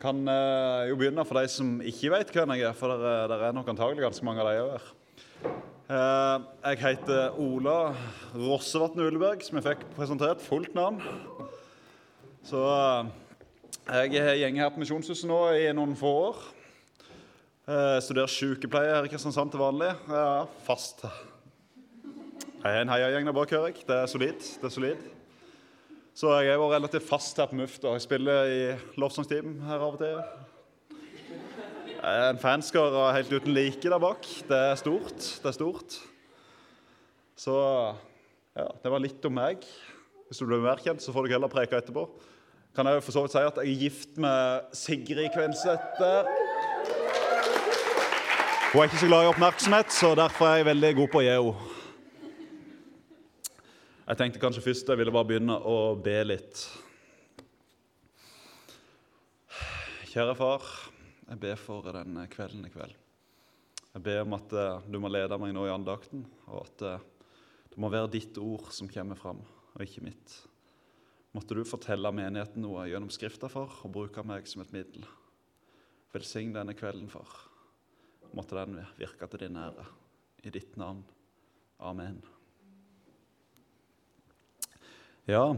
kan uh, jo begynne for de som ikke vet hvem jeg er, for det er, nok antagelig ganske mange av de her. Uh, jeg heter Ola Rossevatn Uleberg, som jeg fikk presentert fullt navn. Så uh, jeg har her på Misjonshuset nå i noen få år. Uh, studerer sykepleie her i Kristiansand til vanlig. Ja, fast. Jeg er en heiagjeng der bak, hører jeg. Det er solid. Det er solid. Så jeg er jo relativt fast her på Mufta. Jeg spiller i lovsangsteam her av og til. En fanskare helt uten like der bak. Det er stort. Det er stort. Så ja, det var litt om meg. Hvis du blir mer kjent, så får du heller preke etterpå. Kan jeg jo for så vidt si at jeg er gift med Sigrid Kvenseth der. Hun er ikke så glad i oppmerksomhet, så derfor er jeg veldig god på å gi henne. Jeg tenkte kanskje først jeg ville bare begynne å be litt. Kjære far, jeg ber for denne kvelden i kveld. Jeg ber om at eh, du må lede meg nå i andakten, og at eh, det må være ditt ord som kommer fram, og ikke mitt. Måtte du fortelle menigheten noe gjennom Skrifta, for, og bruke meg som et middel. Velsign denne kvelden, far. Måtte den virke til din ære. I ditt navn. Amen. Ja.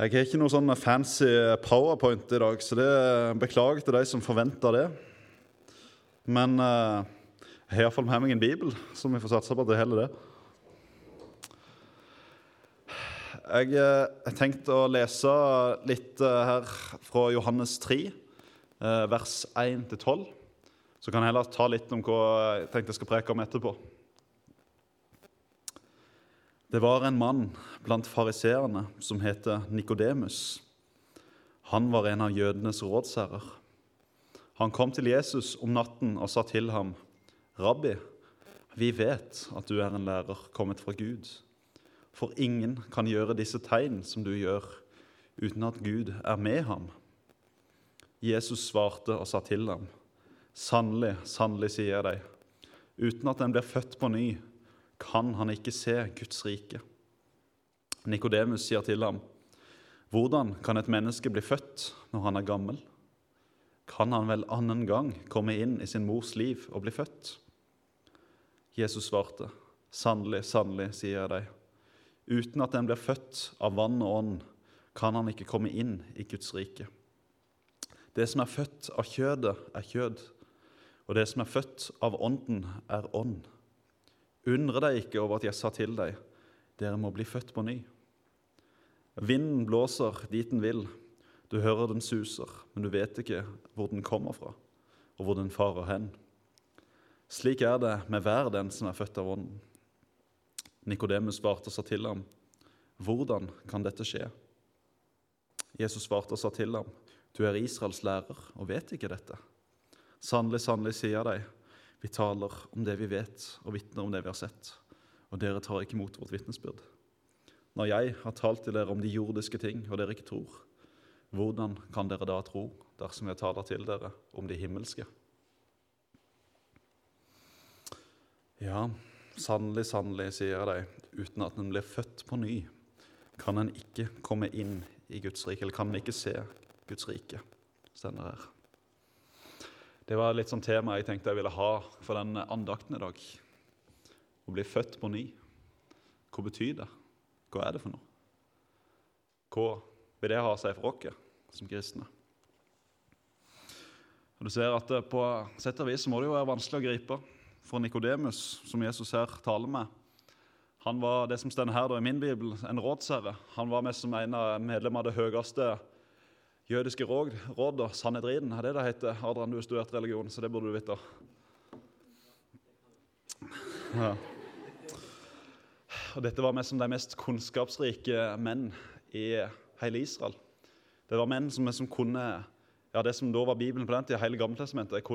Jeg har ikke noe sånn fancy powerpoint i dag, så det beklager til de som forventer det. Men uh, jeg har iallfall med meg en bibel, så vi får satse på at det holder, det. Jeg har uh, tenkt å lese litt uh, her fra Johannes 3, vers 1-12. Så kan jeg heller ta litt om hva jeg tenkte jeg skal preke om etterpå. Det var en mann blant fariseerne som het Nikodemus. Han var en av jødenes rådsherrer. Han kom til Jesus om natten og sa til ham, 'Rabbi, vi vet at du er en lærer kommet fra Gud.' For ingen kan gjøre disse tegn som du gjør, uten at Gud er med ham. Jesus svarte og sa til ham, 'Sannelig, sannelig, sier jeg deg, uten at en blir født på ny, kan han ikke se Guds rike. Nikodemus sier til ham, 'Hvordan kan et menneske bli født når han er gammel?' 'Kan han vel annen gang komme inn i sin mors liv og bli født?' Jesus svarte, 'Sannelig, sannelig, sier jeg deg, uten at en blir født av vann og ånd, kan han ikke komme inn i Guds rike.' Det som er født av kjødet, er kjød, og det som er født av ånden, er ånd. Undre deg ikke over at jeg sa til deg, dere må bli født på ny. Vinden blåser dit den vil, du hører den suser, men du vet ikke hvor den kommer fra, og hvor den farer hen. Slik er det med hver den som er født av Ånden. Nikodemus svarte og sa til ham, Hvordan kan dette skje? Jesus svarte og sa til ham, Du er Israels lærer og vet ikke dette. Sannelig, sannelig, sier jeg deg, vi taler om det vi vet, og vitner om det vi har sett, og dere tar ikke imot vårt vitnesbyrd. Når jeg har talt til dere om de jordiske ting, og dere ikke tror, hvordan kan dere da tro dersom jeg taler til dere om de himmelske? Ja, sannelig, sannelig, sier jeg deg, uten at en blir født på ny, kan en ikke komme inn i Guds rike, eller kan en ikke se Guds rike, stender her. Det var litt sånn tema jeg tenkte jeg ville ha for den andakten i dag. Å bli født på ny. Hva betyr det? Hva er det for noe? Hva vil det ha seg for oss som kristne? Og du ser at På sett og vis må det jo være vanskelig å gripe for Nikodemus, som Jesus her taler med. Han var det som står her da, i min bibel, en rådsherre. Han var med som en av medlem av det høyeste jødiske råd, råd og Sanhedriden er det det heter. Adrian, du har studert religion, så det burde du vite. Ja. Og dette var med som de mest kunnskapsrike menn i hele Israel. Det var menn som, som kunne ja, det som da var Bibelen på den tida, hele Gammeltestamentet.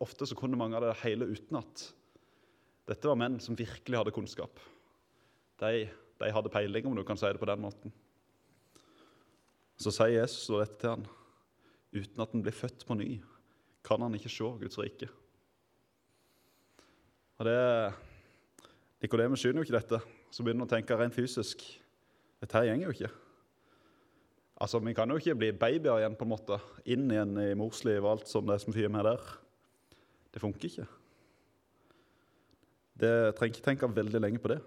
Ofte så kunne mange av det hele utenat. Dette var menn som virkelig hadde kunnskap. De, de hadde peiling, om du kan si det på den måten. Så sier Jesus dette til han. Uten at han blir født på ny, kan han ikke se Guds rike. Og det, Nikodemus skjønner jo ikke dette, så begynner han å tenke rent fysisk. Dette her gjenger jo ikke. Altså, Vi kan jo ikke bli babyer igjen, på en måte, inn igjen i morsliv og alt som det er som fyrer med der. Det funker ikke. Det trenger ikke tenke veldig lenge på det.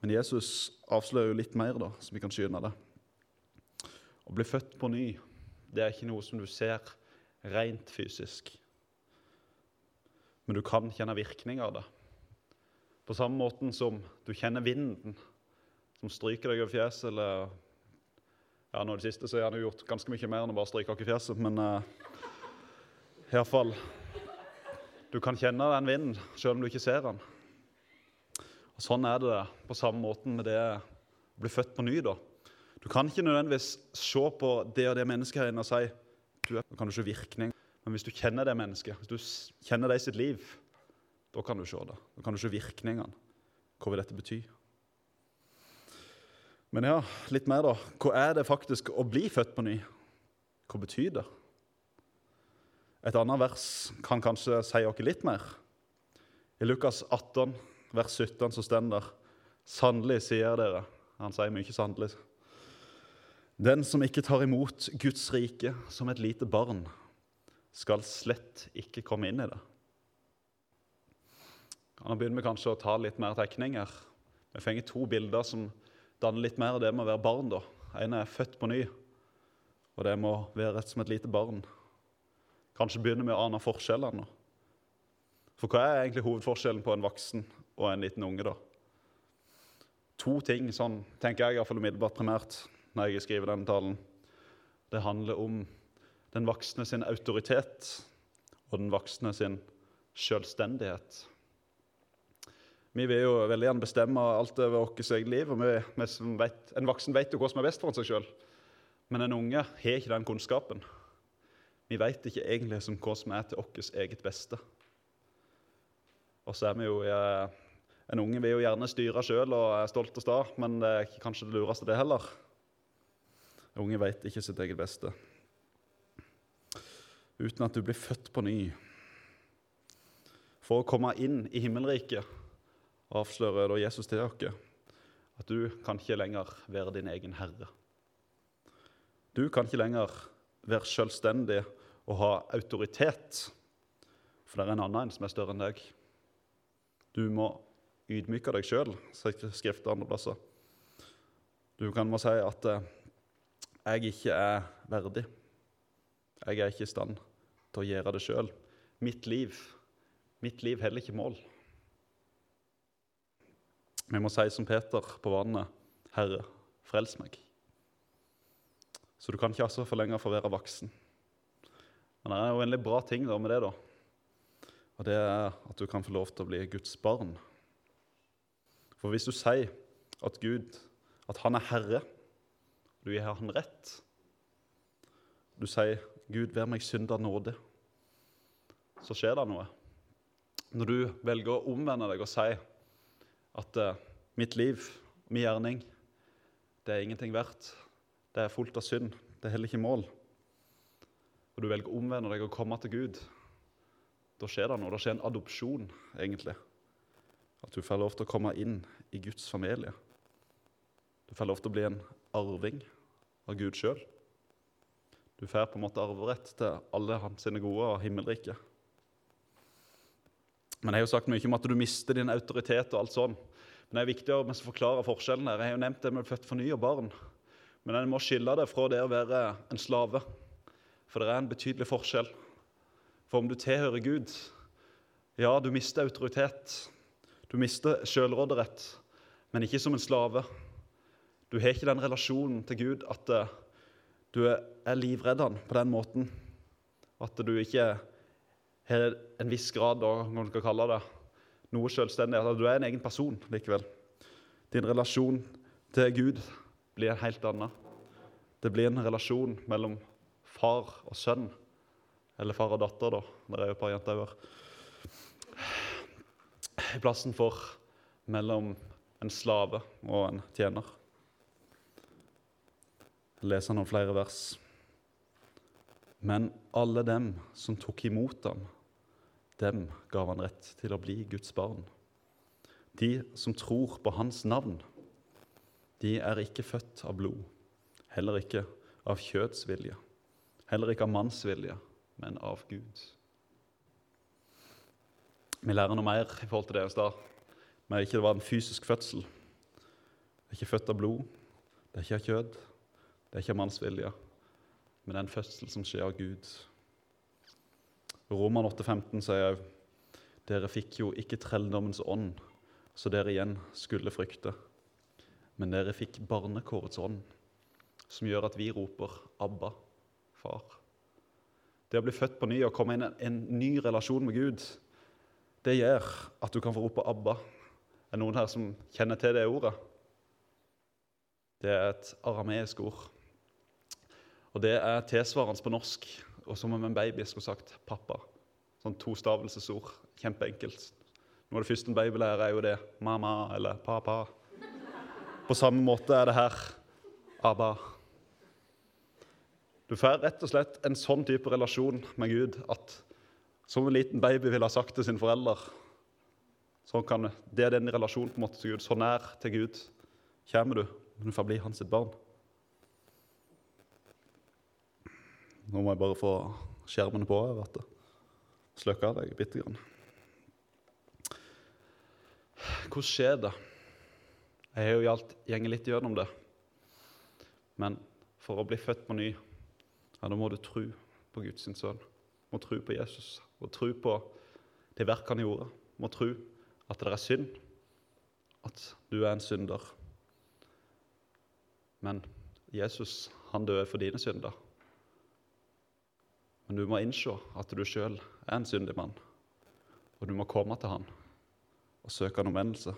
Men Jesus avslører jo litt mer, da, så vi kan skynde det. Å bli født på ny det er ikke noe som du ser rent fysisk. Men du kan kjenne virkning av det. På samme måten som du kjenner vinden som stryker deg over fjeset, eller ja, nå i det siste så har han gjort ganske mye mer enn å bare stryke oss i fjeset, men uh, fall Du kan kjenne den vinden selv om du ikke ser den. Og Sånn er det på samme måten med det å bli født på ny. da. Du kan ikke nødvendigvis se på det og det mennesket her inne og si du er, kan du se virkning. Men hvis du kjenner det mennesket, hvis du kjenner det i sitt liv, da kan du se det. Da kan du se virkningene. Hva vil dette bety? Men ja, litt mer, da. Hva er det faktisk å bli født på ny? Hva betyr det? Et annet vers kan kanskje si oss litt mer. I Lukas 18, vers 17, så står det Sannelig, sier dere Han sier mye sannelig. Den som ikke tar imot Guds rike som et lite barn, skal slett ikke komme inn i det. Nå begynner vi kanskje å ta litt mer tegninger. Vi fenger to bilder som danner litt mer av det med å være barn. da. En er født på ny, og det må være rett som et lite barn. Kanskje begynner vi å ane forskjellene. For hva er egentlig hovedforskjellen på en voksen og en liten unge? da? To ting, sånn tenker jeg iallfall umiddelbart primært når jeg skriver denne talen. Det handler om den voksne sin autoritet og den voksne sin selvstendighet. Vi vil jo veldig gjerne bestemme alt over vårt eget liv. og vi, vi vet, En voksen vet jo hva som er best for seg sjøl, men en unge har ikke den kunnskapen. Vi vet ikke egentlig som hva som er til vårt eget beste. Og så er vi jo eh, En unge vil jo gjerne styre sjøl og er stolt og sta, men det er kanskje det lureste, det heller. Unge vet ikke sitt eget beste. Uten at du blir født på ny. For å komme inn i himmelriket avslører da Jesus til dere at du kan ikke lenger være din egen herre. Du kan ikke lenger være selvstendig og ha autoritet, for det er en annen som er større enn deg. Du må ydmyke deg sjøl, sier Skriftet andre plasser. Du kan må si at eh, 'jeg ikke er verdig'. Jeg er ikke i stand til å gjøre det sjøl. Mitt liv, mitt liv heller ikke mål. Vi må si som Peter på vannet, 'Herre, frels meg'. Så du kan ikke altså for lenger få være voksen. Men det er jo en veldig bra ting med det, da. Og det er at du kan få lov til å bli Guds barn. For hvis du sier at Gud, at Han er Herre, du gir Han rett Du sier 'Gud, vær meg synder nåde', så skjer det noe. Når du velger å omvende deg og si at uh, mitt liv, min gjerning, det er ingenting verdt. Det er fullt av synd. Det holder ikke mål. Og du velger å omvende deg og komme til Gud. Da skjer det noe. Da skjer en adopsjon, egentlig. At du får lov til å komme inn i Guds familie. Du får lov til å bli en arving av Gud sjøl. Du får på en måte arverett til alle hans gode og himmelrike. Men jeg har jo sagt mye om at du mister din autoritet og alt sånn. Men det er viktig å forklare forskjellen her. Jeg har jo nevnt det med født for ny og barn. Men en må skille det fra det å være en slave. For det er en betydelig forskjell. For om du tilhører Gud Ja, du mister autoritet. Du mister sjølråderett, men ikke som en slave. Du har ikke den relasjonen til Gud at eh, du er livredd på den måten. At du ikke har en viss grad av hva du skal kalle det, noe selvstendig. At du er en egen person likevel. Din relasjon til Gud blir en helt annen. Det blir en relasjon mellom far og sønn. Eller far og datter, da. Der er jo et par jenter òg. I plassen for mellom en slave og en tjener. Jeg leser noen flere vers. Men alle dem som tok imot ham, dem gav han rett til å bli Guds barn. De som tror på hans navn, de er ikke født av blod, heller ikke av kjødsvilje, heller ikke av mannsvilje, men av Gud. Vi lærer noe mer i forhold til det i stad, men ikke det var en fysisk fødsel. Det er ikke født av blod, det er ikke av kjød, det er ikke manns vilje, men det er en fødsel som skjer av Gud. Roman 8,15 sier òg dere fikk jo ikke trelldommens ånd, så dere igjen skulle frykte. Men dere fikk barnekårets ånd, som gjør at vi roper 'Abba, far'. Det å bli født på ny og komme inn i en ny relasjon med Gud, det gjør at du kan få rope 'Abba'. Er det noen her som kjenner til det ordet? Det er et arameisk ord. Og Det er tilsvarende på norsk, og som om en baby skulle sagt 'pappa'. Sånn tostavelsesord. Kjempeenkelt. Noe av det første en baby lærer, er jo det 'mamma' eller 'pappa'. På samme måte er det her 'Abba'. Du får rett og slett en sånn type relasjon med Gud at som en liten baby ville ha sagt til sine foreldre sånn kan Det er den relasjonen på en måte til Gud. Så nær til Gud kommer du, men du får bli hans barn. Nå må jeg bare få skjermene på. her, vet du. Slukke av deg bitte grann. Hvordan skjer det? Jeg har jo gjaldt gjengen litt gjennom det. Men for å bli født på ny, ja, da må du tro på Guds sønn. Må tro på Jesus og tro på det verk han gjorde. Må tro at det er synd, at du er en synder. Men Jesus, han døde for dine synder. Men du må innse at du sjøl er en syndig mann, og du må komme til han og søke en omvendelse.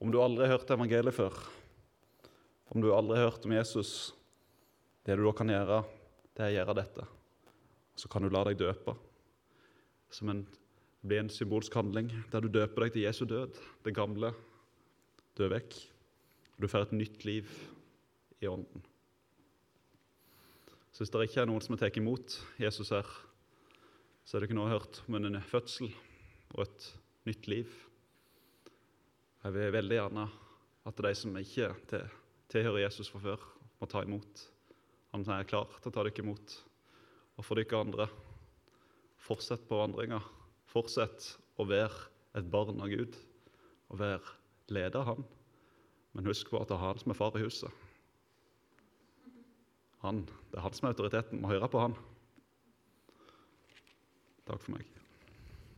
Om du aldri har hørt evangeliet før, om du aldri har hørt om Jesus, det du da kan gjøre, det er å gjøre dette. Så kan du la deg døpe som en, blir en symbolsk handling der du døper deg til Jesu død. Det gamle dør vekk, du får et nytt liv i Ånden. Så hvis det ikke er noen som har tatt imot Jesus her, så er det ikke noe hørt om en fødsel og et nytt liv. Jeg vil veldig gjerne at de som ikke tilhører Jesus fra før, må ta imot. Han er klar til å ta dere imot. Og for dere andre, fortsett på vandringa. Fortsett å være et barn av Gud og være leder av Han. Men husk på at det er Han som er far i huset. Han, det er han som er autoriteten. Må høre på han. Takk for meg.